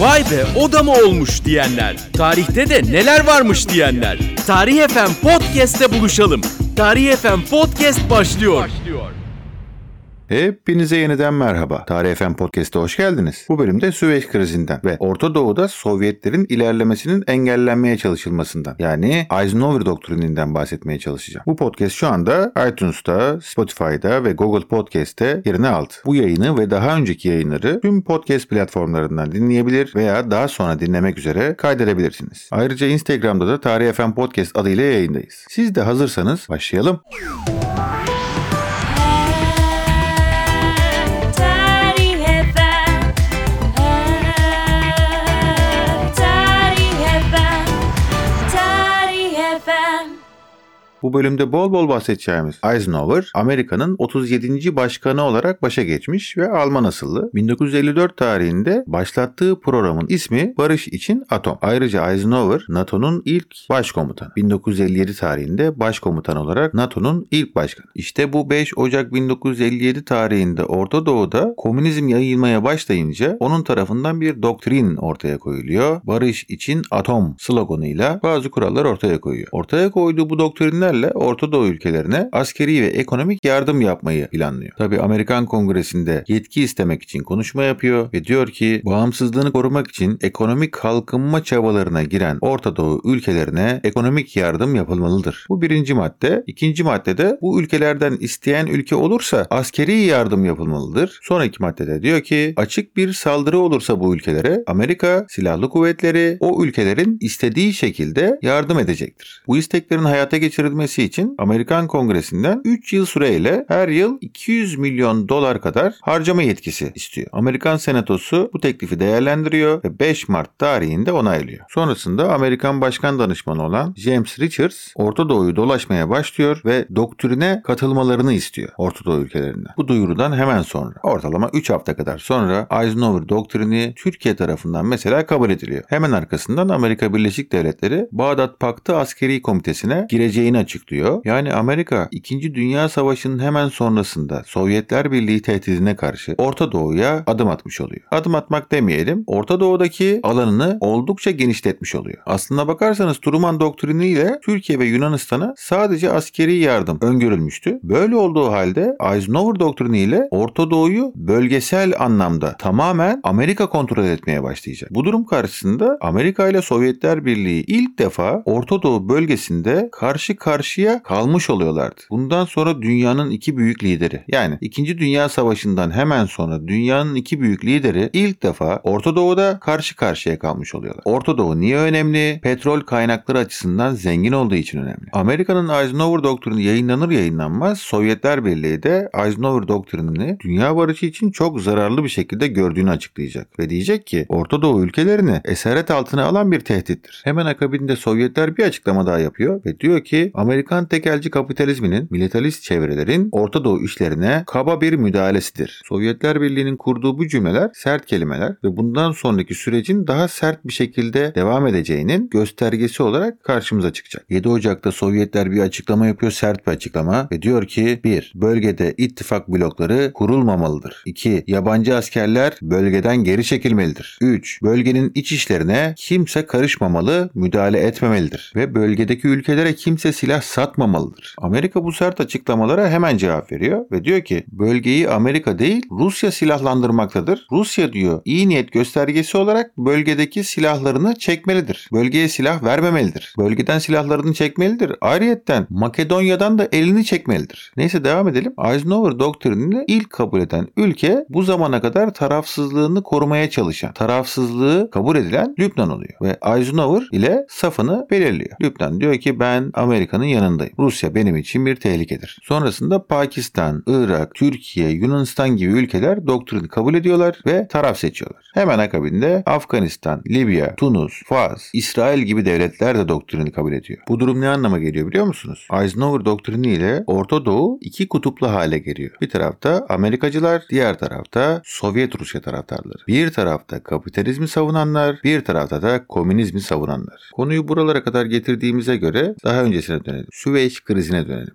Vay be o da mı olmuş diyenler. Tarihte de neler varmış diyenler. Tarih FM Podcast'te buluşalım. Tarih FM Podcast başlıyor. Hepinize yeniden merhaba. Tarih FM Podcast'a hoş geldiniz. Bu bölümde Süveyş krizinden ve Orta Doğu'da Sovyetlerin ilerlemesinin engellenmeye çalışılmasından yani Eisenhower doktrininden bahsetmeye çalışacağım. Bu podcast şu anda iTunes'ta, Spotify'da ve Google Podcast'te yerini aldı. Bu yayını ve daha önceki yayınları tüm podcast platformlarından dinleyebilir veya daha sonra dinlemek üzere kaydedebilirsiniz. Ayrıca Instagram'da da Tarih FM Podcast adıyla yayındayız. Siz de hazırsanız başlayalım. Tarih Bu bölümde bol bol bahsedeceğimiz Eisenhower, Amerika'nın 37. başkanı olarak başa geçmiş ve Alman asıllı. 1954 tarihinde başlattığı programın ismi Barış için Atom. Ayrıca Eisenhower, NATO'nun ilk başkomutanı. 1957 tarihinde başkomutan olarak NATO'nun ilk başkanı. İşte bu 5 Ocak 1957 tarihinde Orta Doğu'da komünizm yayılmaya başlayınca onun tarafından bir doktrin ortaya koyuluyor. Barış için Atom sloganıyla bazı kurallar ortaya koyuyor. Ortaya koyduğu bu doktrinlerle Orta Doğu ülkelerine askeri ve ekonomik yardım yapmayı planlıyor. Tabi Amerikan Kongresi'nde yetki istemek için konuşma yapıyor ve diyor ki bağımsızlığını korumak için ekonomik kalkınma çabalarına giren Orta Doğu ülkelerine ekonomik yardım yapılmalıdır. Bu birinci madde. İkinci maddede bu ülkelerden isteyen ülke olursa askeri yardım yapılmalıdır. Sonraki maddede diyor ki açık bir saldırı olursa bu ülkelere Amerika Silahlı Kuvvetleri o ülkelerin istediği şekilde yardım edecektir. Bu isteklerin hayata geçirilmesi için Amerikan Kongresi'nden 3 yıl süreyle her yıl 200 milyon dolar kadar harcama yetkisi istiyor. Amerikan Senatosu bu teklifi değerlendiriyor ve 5 Mart tarihinde onaylıyor. Sonrasında Amerikan Başkan Danışmanı olan James Richards Orta Doğu'yu dolaşmaya başlıyor ve doktrine katılmalarını istiyor Orta Doğu ülkelerinden. Bu duyurudan hemen sonra ortalama 3 hafta kadar sonra Eisenhower doktrini Türkiye tarafından mesela kabul ediliyor. Hemen arkasından Amerika Birleşik Devletleri Bağdat Paktı Askeri Komitesi'ne gireceğini açıklıyor. Yani Amerika 2. Dünya Savaşı'nın hemen sonrasında Sovyetler Birliği tehdidine karşı Orta Doğu'ya adım atmış oluyor. Adım atmak demeyelim. Orta Doğu'daki alanını oldukça genişletmiş oluyor. Aslına bakarsanız Truman doktriniyle Türkiye ve Yunanistan'a sadece askeri yardım öngörülmüştü. Böyle olduğu halde Eisenhower doktriniyle Orta Doğu'yu bölgesel anlamda tamamen Amerika kontrol etmeye başlayacak. Bu durum karşısında Amerika ile Sovyetler Birliği ilk defa Orta Doğu bölgesinde karşı karşıya kalmış oluyorlardı. Bundan sonra dünyanın iki büyük lideri yani 2. Dünya Savaşı'ndan hemen sonra dünyanın iki büyük lideri ilk defa Orta Doğu'da karşı karşıya kalmış oluyorlar. Orta Doğu niye önemli? Petrol kaynakları açısından zengin olduğu için önemli. Amerika'nın Eisenhower doktrini yayınlanır yayınlanmaz Sovyetler Birliği de Eisenhower doktrinini dünya barışı için çok zararlı bir şekilde gördüğünü açıklayacak ve diyecek ki Orta Doğu ülkelerini esaret altına alan bir tehdittir. Hemen akabinde Sovyetler bir açıklama daha yapıyor ve diyor ki Amerikan tekelci kapitalizminin militarist çevrelerin Orta Doğu işlerine kaba bir müdahalesidir. Sovyetler Birliği'nin kurduğu bu cümleler sert kelimeler ve bundan sonraki sürecin daha sert bir şekilde devam edeceğinin göstergesi olarak karşımıza çıkacak. 7 Ocak'ta Sovyetler bir açıklama yapıyor, sert bir açıklama ve diyor ki 1. Bölgede ittifak blokları kurulmamalıdır. 2. Yabancı askerler bölgeden geri çekilmelidir. 3. Bölgenin iç işlerine kimse karışmamalı, müdahale etmemelidir ve bölgedeki ülkelere kimse silah satmamalıdır. Amerika bu sert açıklamalara hemen cevap veriyor ve diyor ki bölgeyi Amerika değil Rusya silahlandırmaktadır. Rusya diyor iyi niyet göstergesi olarak bölgedeki silahlarını çekmelidir. Bölgeye silah vermemelidir. Bölgeden silahlarını çekmelidir. Ayrıyetten Makedonya'dan da elini çekmelidir. Neyse devam edelim. Eisenhower doktrinini ilk kabul eden ülke bu zamana kadar tarafsızlığını korumaya çalışan, tarafsızlığı kabul edilen Lübnan oluyor. Ve Eisenhower ile safını belirliyor. Lübnan diyor ki ben Amerika'nın yanındayım. Rusya benim için bir tehlikedir. Sonrasında Pakistan, Irak, Türkiye, Yunanistan gibi ülkeler doktrini kabul ediyorlar ve taraf seçiyorlar. Hemen akabinde Afganistan, Libya, Tunus, Fas, İsrail gibi devletler de doktrini kabul ediyor. Bu durum ne anlama geliyor biliyor musunuz? Eisenhower doktrini ile Orta Doğu iki kutuplu hale geliyor. Bir tarafta Amerikacılar, diğer tarafta Sovyet Rusya taraftarları. Bir tarafta kapitalizmi savunanlar, bir tarafta da komünizmi savunanlar. Konuyu buralara kadar getirdiğimize göre daha öncesine dönelim. Süveyş krizine dönelim.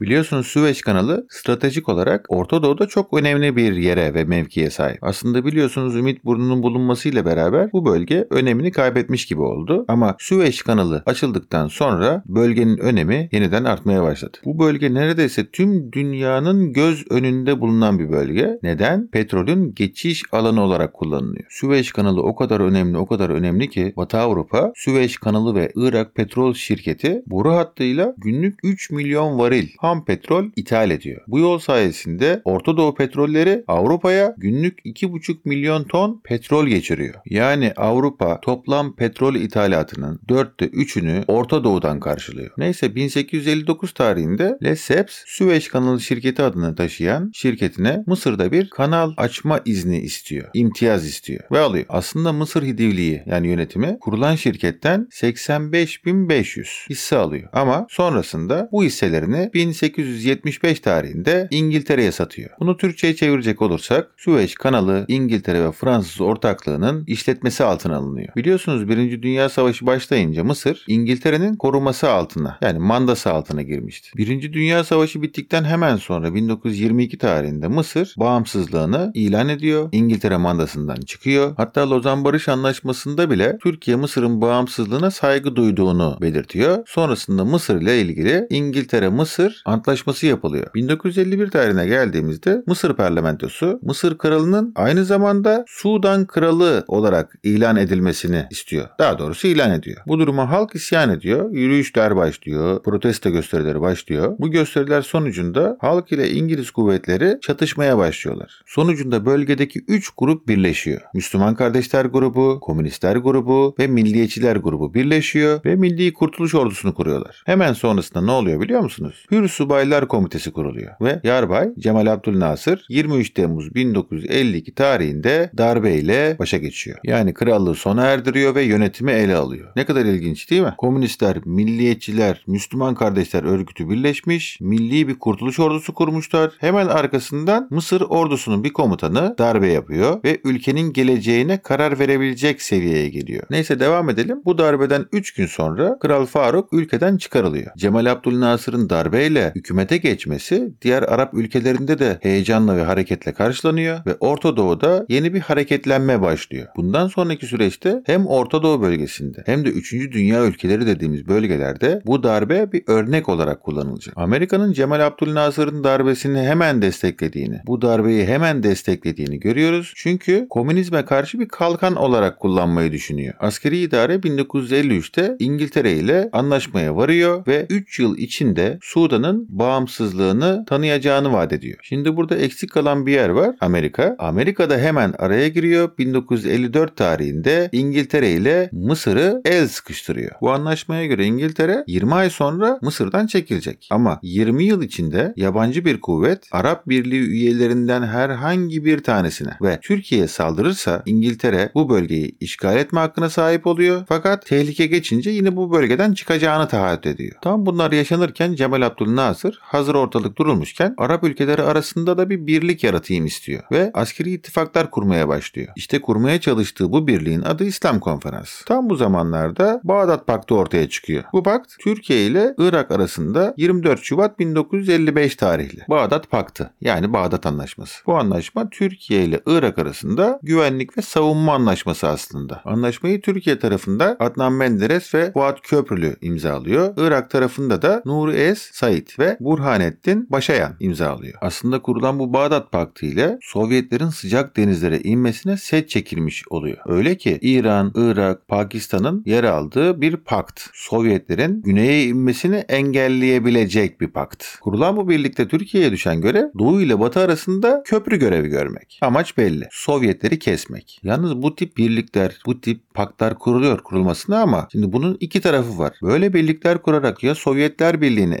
Biliyorsunuz Süveyş kanalı stratejik olarak Orta Doğu'da çok önemli bir yere ve mevkiye sahip. Aslında biliyorsunuz Ümit Burnu'nun bulunmasıyla beraber bu bölge önemini kaybetmiş gibi oldu. Ama Süveyş kanalı açıldıktan sonra bölgenin önemi yeniden artmaya başladı. Bu bölge neredeyse tüm dünyanın göz önünde bulunan bir bölge. Neden? Petrolün geçiş alanı olarak kullanılıyor. Süveyş kanalı o kadar önemli, o kadar önemli ki Batı Avrupa, Süveyş kanalı ve Irak Petrol Şirketi boru hattıyla günlük 3 milyon varil ham petrol ithal ediyor. Bu yol sayesinde Orta Doğu petrolleri Avrupa'ya günlük 2,5 milyon ton petrol geçiriyor. Yani Avrupa toplam petrol ithalatının 4'te 3'ünü Orta Doğu'dan karşılıyor. Neyse 1859 tarihinde Lesseps Süveyş kanalı şirketi adını taşıyan şirketine Mısır'da bir kanal açma izni istiyor. İmtiyaz istiyor ve alıyor. Aslında Mısır Hidivliği yani yönetimi kurulan şirketten 85.500 hisse alıyor. Ama sonrasında bu hisselerini 1875 tarihinde İngiltere'ye satıyor. Bunu Türkçe'ye çevirecek olursak Süveyş kanalı İngiltere ve Fransız ortaklığının işletmesi altına alınıyor. Biliyorsunuz 1. Dünya Savaşı başlayınca Mısır İngiltere'nin koruması altına yani mandası altına girmişti. 1. Dünya Savaşı bittikten hemen sonra 1922 tarihinde Mısır bağımsızlığını ilan ediyor. İngiltere mandasından çıkıyor. Hatta Lozan Barış Anlaşması'nda bile Türkiye Mısır'ın bağımsızlığına saygı duyduğunu belirtiyor. Sonrasında Mısır ile ilgili İngiltere-Mısır antlaşması yapılıyor. 1951 tarihine geldiğimizde Mısır parlamentosu Mısır kralının aynı zamanda Sudan kralı olarak ilan edilmesini istiyor. Daha doğrusu ilan ediyor. Bu duruma halk isyan ediyor. Yürüyüşler başlıyor. Protesto gösterileri başlıyor. Bu gösteriler sonucunda halk ile İngiliz kuvvetleri çatışmaya başlıyorlar. Sonucunda bölgedeki 3 grup birleşiyor. Müslüman Kardeşler grubu, Komünistler grubu ve Milliyetçiler grubu birleşiyor ve Milli Kurtuluş Ordusu'nu kuruyorlar. Hemen sonrasında ne oluyor biliyor musunuz? Hür Subaylar Komitesi kuruluyor ve Yarbay Cemal Abdülnasır 23 Temmuz 1952 tarihinde darbeyle başa geçiyor. Yani krallığı sona erdiriyor ve yönetimi ele alıyor. Ne kadar ilginç değil mi? Komünistler, milliyetçiler, Müslüman Kardeşler örgütü birleşmiş, milli bir kurtuluş ordusu kurmuşlar. Hemen arkasından Mısır ordusunun bir komutanı darbe yapıyor ve ülkenin geleceğine karar verebilecek seviyeye geliyor. Neyse devam edelim. Bu darbeden 3 gün sonra Kral Faruk ülkeden çıkarılıyor. Cemal Abdülnasır'ın darbeyle hükümete geçmesi diğer Arap ülkelerinde de heyecanla ve hareketle karşılanıyor ve Orta Doğu'da yeni bir hareketlenme başlıyor. Bundan sonraki süreçte hem Orta Doğu bölgesinde hem de 3. Dünya ülkeleri dediğimiz bölgelerde bu darbe bir örnek olarak kullanılacak. Amerika'nın Cemal Abdülnasır'ın darbesini hemen desteklediğini, bu darbeyi hemen desteklediğini görüyoruz. Çünkü komünizme karşı bir kalkan olarak kullanmayı düşünüyor. Askeri idare 1953'te İngiltere ile anlaşmaya varıyor ve 3 yıl içinde Sudan'ın bağımsızlığını tanıyacağını vaat ediyor. Şimdi burada eksik kalan bir yer var. Amerika. Amerika da hemen araya giriyor. 1954 tarihinde İngiltere ile Mısır'ı el sıkıştırıyor. Bu anlaşmaya göre İngiltere 20 ay sonra Mısır'dan çekilecek. Ama 20 yıl içinde yabancı bir kuvvet Arap Birliği üyelerinden herhangi bir tanesine ve Türkiye'ye saldırırsa İngiltere bu bölgeyi işgal etme hakkına sahip oluyor. Fakat tehlike geçince yine bu bölgeden çıkacağını taahhüt ediyor. Tam bunlar yaşanırken Cemal Abdülnasır hazır ortalık durulmuşken Arap ülkeleri arasında da bir birlik yaratayım istiyor ve askeri ittifaklar kurmaya başlıyor. İşte kurmaya çalıştığı bu birliğin adı İslam Konferansı. Tam bu zamanlarda Bağdat Paktı ortaya çıkıyor. Bu pakt Türkiye ile Irak arasında 24 Şubat 1955 tarihli. Bağdat Paktı yani Bağdat Anlaşması. Bu anlaşma Türkiye ile Irak arasında güvenlik ve savunma anlaşması aslında. Anlaşmayı Türkiye tarafında Adnan Menderes ve Fuat Köprülü imzalıyor. Irak tarafında da Nuri Es Said ve Burhanettin Başayan imzalıyor. Aslında kurulan bu Bağdat Paktı ile Sovyetlerin sıcak denizlere inmesine set çekilmiş oluyor. Öyle ki İran, Irak, Pakistan'ın yer aldığı bir pakt. Sovyetlerin güneye inmesini engelleyebilecek bir pakt. Kurulan bu birlikte Türkiye'ye düşen görev Doğu ile Batı arasında köprü görevi görmek. Amaç belli. Sovyetleri kesmek. Yalnız bu tip birlikler, bu tip paktlar kuruluyor kurulmasına ama şimdi bunun iki tarafı var. Böyle birlikler kurarak ya Sovyetler Birliği'ni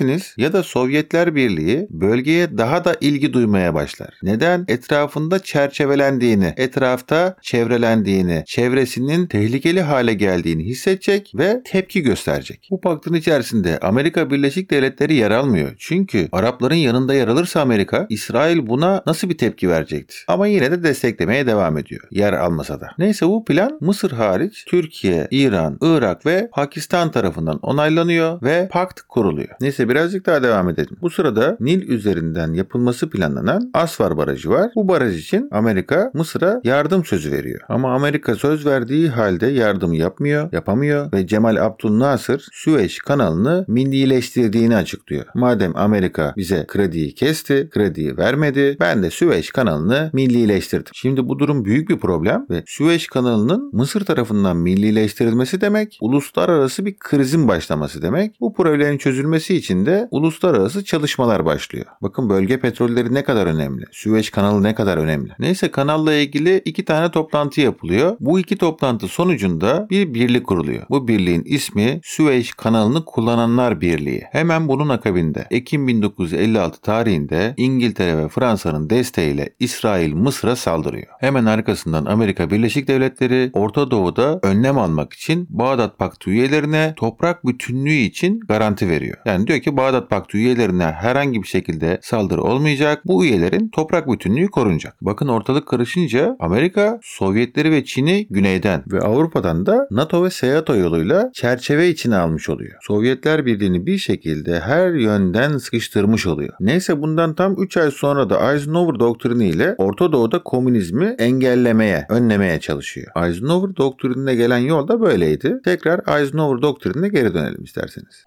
engellersiniz ya da Sovyetler Birliği bölgeye daha da ilgi duymaya başlar. Neden? Etrafında çerçevelendiğini, etrafta çevrelendiğini, çevresinin tehlikeli hale geldiğini hissedecek ve tepki gösterecek. Bu paktın içerisinde Amerika Birleşik Devletleri yer almıyor. Çünkü Arapların yanında yer alırsa Amerika, İsrail buna nasıl bir tepki verecekti? Ama yine de desteklemeye devam ediyor. Yer almasa da. Neyse bu plan Mısır hariç Türkiye, İran, Irak ve Pakistan tarafından onaylanıyor ve pakt kuruluyor. Neyse Neyse birazcık daha devam edelim. Bu sırada Nil üzerinden yapılması planlanan Asvar Barajı var. Bu baraj için Amerika Mısır'a yardım sözü veriyor. Ama Amerika söz verdiği halde yardım yapmıyor, yapamıyor ve Cemal Abdülnasır Süveyş kanalını millileştirdiğini açıklıyor. Madem Amerika bize krediyi kesti, krediyi vermedi, ben de Süveyş kanalını millileştirdim. Şimdi bu durum büyük bir problem ve Süveyş kanalının Mısır tarafından millileştirilmesi demek, uluslararası bir krizin başlaması demek. Bu problemin çözülmesi için de uluslararası çalışmalar başlıyor. Bakın bölge petrolleri ne kadar önemli, Süveyş kanalı ne kadar önemli. Neyse kanalla ilgili iki tane toplantı yapılıyor. Bu iki toplantı sonucunda bir birlik kuruluyor. Bu birliğin ismi Süveyş kanalını kullananlar birliği. Hemen bunun akabinde Ekim 1956 tarihinde İngiltere ve Fransa'nın desteğiyle İsrail Mısır'a saldırıyor. Hemen arkasından Amerika Birleşik Devletleri Orta Doğu'da önlem almak için Bağdat Paktı üyelerine toprak bütünlüğü için garanti veriyor. Yani diyor ki Bağdat Paktı üyelerine herhangi bir şekilde saldırı olmayacak. Bu üyelerin toprak bütünlüğü korunacak. Bakın ortalık karışınca Amerika Sovyetleri ve Çin'i güneyden ve Avrupa'dan da NATO ve SEATO yoluyla çerçeve içine almış oluyor. Sovyetler Birliği'ni bir şekilde her yönden sıkıştırmış oluyor. Neyse bundan tam 3 ay sonra da Eisenhower doktrini ile Orta Doğu'da komünizmi engellemeye, önlemeye çalışıyor. Eisenhower doktrinine gelen yol da böyleydi. Tekrar Eisenhower doktrinine geri dönelim isterseniz.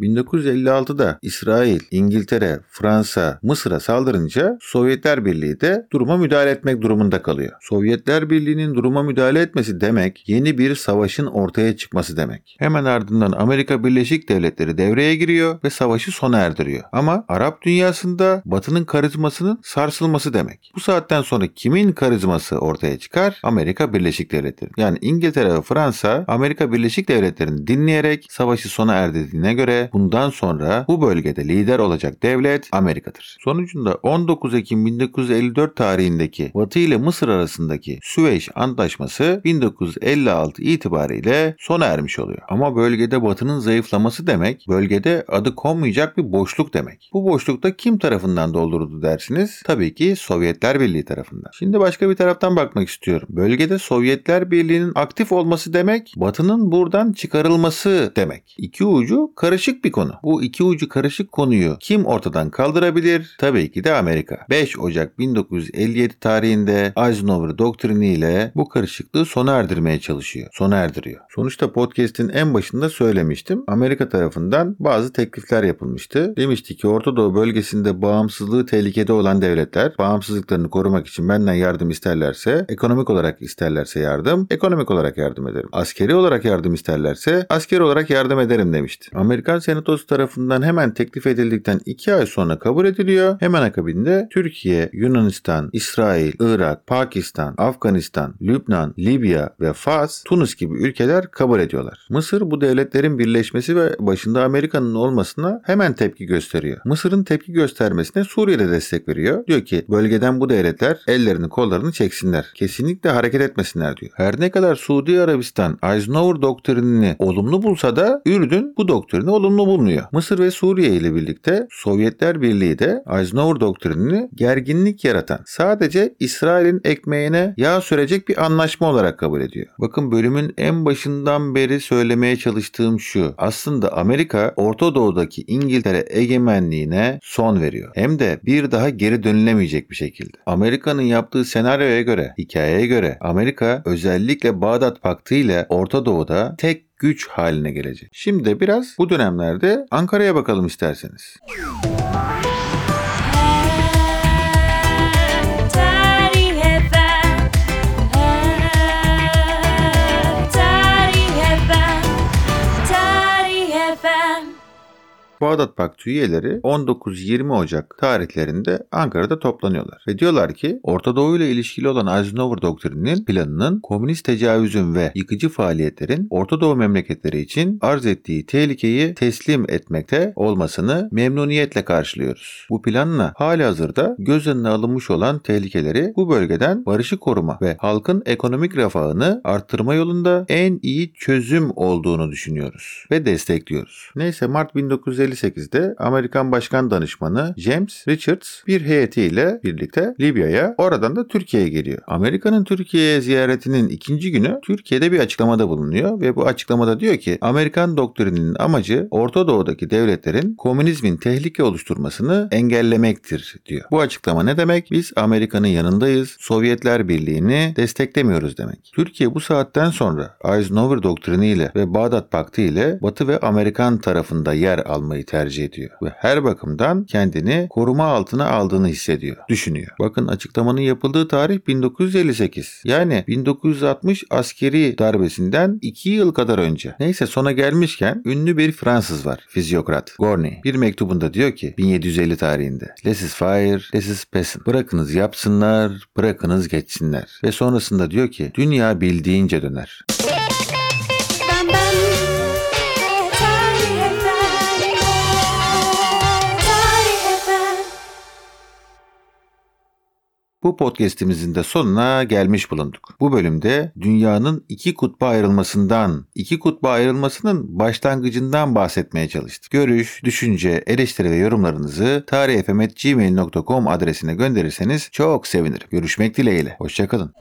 1956'da İsrail, İngiltere, Fransa, Mısır'a saldırınca Sovyetler Birliği de duruma müdahale etmek durumunda kalıyor. Sovyetler Birliği'nin duruma müdahale etmesi demek yeni bir savaşın ortaya çıkması demek. Hemen ardından Amerika Birleşik Devletleri devreye giriyor ve savaşı sona erdiriyor. Ama Arap dünyasında Batı'nın karizmasının sarsılması demek. Bu saatten sonra kimin karizması ortaya çıkar? Amerika Birleşik Devletleri. Yani İngiltere ve Fransa Amerika Birleşik Devletleri'ni dinleyerek savaşı sona erdirdiğine göre bundan sonra bu bölgede lider olacak devlet Amerika'dır. Sonucunda 19 Ekim 1954 tarihindeki Batı ile Mısır arasındaki Süveyş Antlaşması 1956 itibariyle sona ermiş oluyor. Ama bölgede Batı'nın zayıflaması demek, bölgede adı konmayacak bir boşluk demek. Bu boşlukta kim tarafından dolduruldu dersiniz? Tabii ki Sovyetler Birliği tarafından. Şimdi başka bir taraftan bakmak istiyorum. Bölgede Sovyetler Birliği'nin aktif olması demek, Batı'nın buradan çıkarılması demek. İki ucu karışık bir konu. Bu iki ucu karışık konuyu kim ortadan kaldırabilir? Tabii ki de Amerika. 5 Ocak 1957 tarihinde Eisenhower doktrini ile bu karışıklığı sona erdirmeye çalışıyor. Sona erdiriyor. Sonuçta podcast'in en başında söylemiştim. Amerika tarafından bazı teklifler yapılmıştı. Demişti ki Orta Doğu bölgesinde bağımsızlığı tehlikede olan devletler bağımsızlıklarını korumak için benden yardım isterlerse, ekonomik olarak isterlerse yardım, ekonomik olarak yardım ederim. Askeri olarak yardım isterlerse askeri olarak yardım ederim demişti. Amerikan Senatosu tarafından hemen teklif edildikten 2 ay sonra kabul ediliyor. Hemen akabinde Türkiye, Yunanistan, İsrail, Irak, Pakistan, Afganistan, Lübnan, Libya ve Fas, Tunus gibi ülkeler kabul ediyorlar. Mısır bu devletlerin birleşmesi ve başında Amerika'nın olmasına hemen tepki gösteriyor. Mısır'ın tepki göstermesine Suriye'de destek veriyor. Diyor ki bölgeden bu devletler ellerini kollarını çeksinler. Kesinlikle hareket etmesinler diyor. Her ne kadar Suudi Arabistan Eisenhower doktrinini olumlu bulsa da Ürdün bu doktrini olumlu bulmuyor. Mısır ve Suriye ile birlikte Sovyetler Birliği de Eisenhower doktrinini gerginlik yaratan sadece İsrail'in ekmeğine yağ sürecek bir anlaşma olarak kabul ediyor. Bakın bölümün en başından beri söylemeye çalıştığım şu. Aslında Amerika Orta Doğu'daki İngiltere egemenliğine son veriyor. Hem de bir daha geri dönülemeyecek bir şekilde. Amerika'nın yaptığı senaryoya göre, hikayeye göre Amerika özellikle Bağdat Paktı ile Orta Doğu'da tek güç haline gelecek. Şimdi biraz bu dönemlerde Ankara'ya bakalım isterseniz. Bağdat Paktı üyeleri 19-20 Ocak tarihlerinde Ankara'da toplanıyorlar. Ve diyorlar ki Orta Doğu ile ilişkili olan Eisenhower doktrininin planının komünist tecavüzün ve yıkıcı faaliyetlerin Orta Doğu memleketleri için arz ettiği tehlikeyi teslim etmekte olmasını memnuniyetle karşılıyoruz. Bu planla hali hazırda göz önüne alınmış olan tehlikeleri bu bölgeden barışı koruma ve halkın ekonomik refahını arttırma yolunda en iyi çözüm olduğunu düşünüyoruz ve destekliyoruz. Neyse Mart 1950 1958'de Amerikan Başkan Danışmanı James Richards bir heyetiyle birlikte Libya'ya oradan da Türkiye'ye geliyor. Amerika'nın Türkiye'ye ziyaretinin ikinci günü Türkiye'de bir açıklamada bulunuyor ve bu açıklamada diyor ki Amerikan doktrininin amacı Orta Doğu'daki devletlerin komünizmin tehlike oluşturmasını engellemektir diyor. Bu açıklama ne demek? Biz Amerika'nın yanındayız. Sovyetler Birliği'ni desteklemiyoruz demek. Türkiye bu saatten sonra Eisenhower doktriniyle ve Bağdat Paktı ile Batı ve Amerikan tarafında yer almayı tercih ediyor. Ve her bakımdan kendini koruma altına aldığını hissediyor, düşünüyor. Bakın açıklamanın yapıldığı tarih 1958. Yani 1960 askeri darbesinden 2 yıl kadar önce. Neyse sona gelmişken ünlü bir Fransız var, fizyokrat, Gorny. Bir mektubunda diyor ki 1750 tarihinde Laissez faire, laissez passer. Bırakınız yapsınlar, bırakınız geçsinler. Ve sonrasında diyor ki dünya bildiğince döner. Bu podcast'imizin de sonuna gelmiş bulunduk. Bu bölümde dünyanın iki kutba ayrılmasından, iki kutba ayrılmasının başlangıcından bahsetmeye çalıştık. Görüş, düşünce, eleştiri ve yorumlarınızı tarihfm.gmail.com adresine gönderirseniz çok sevinirim. Görüşmek dileğiyle. Hoşçakalın.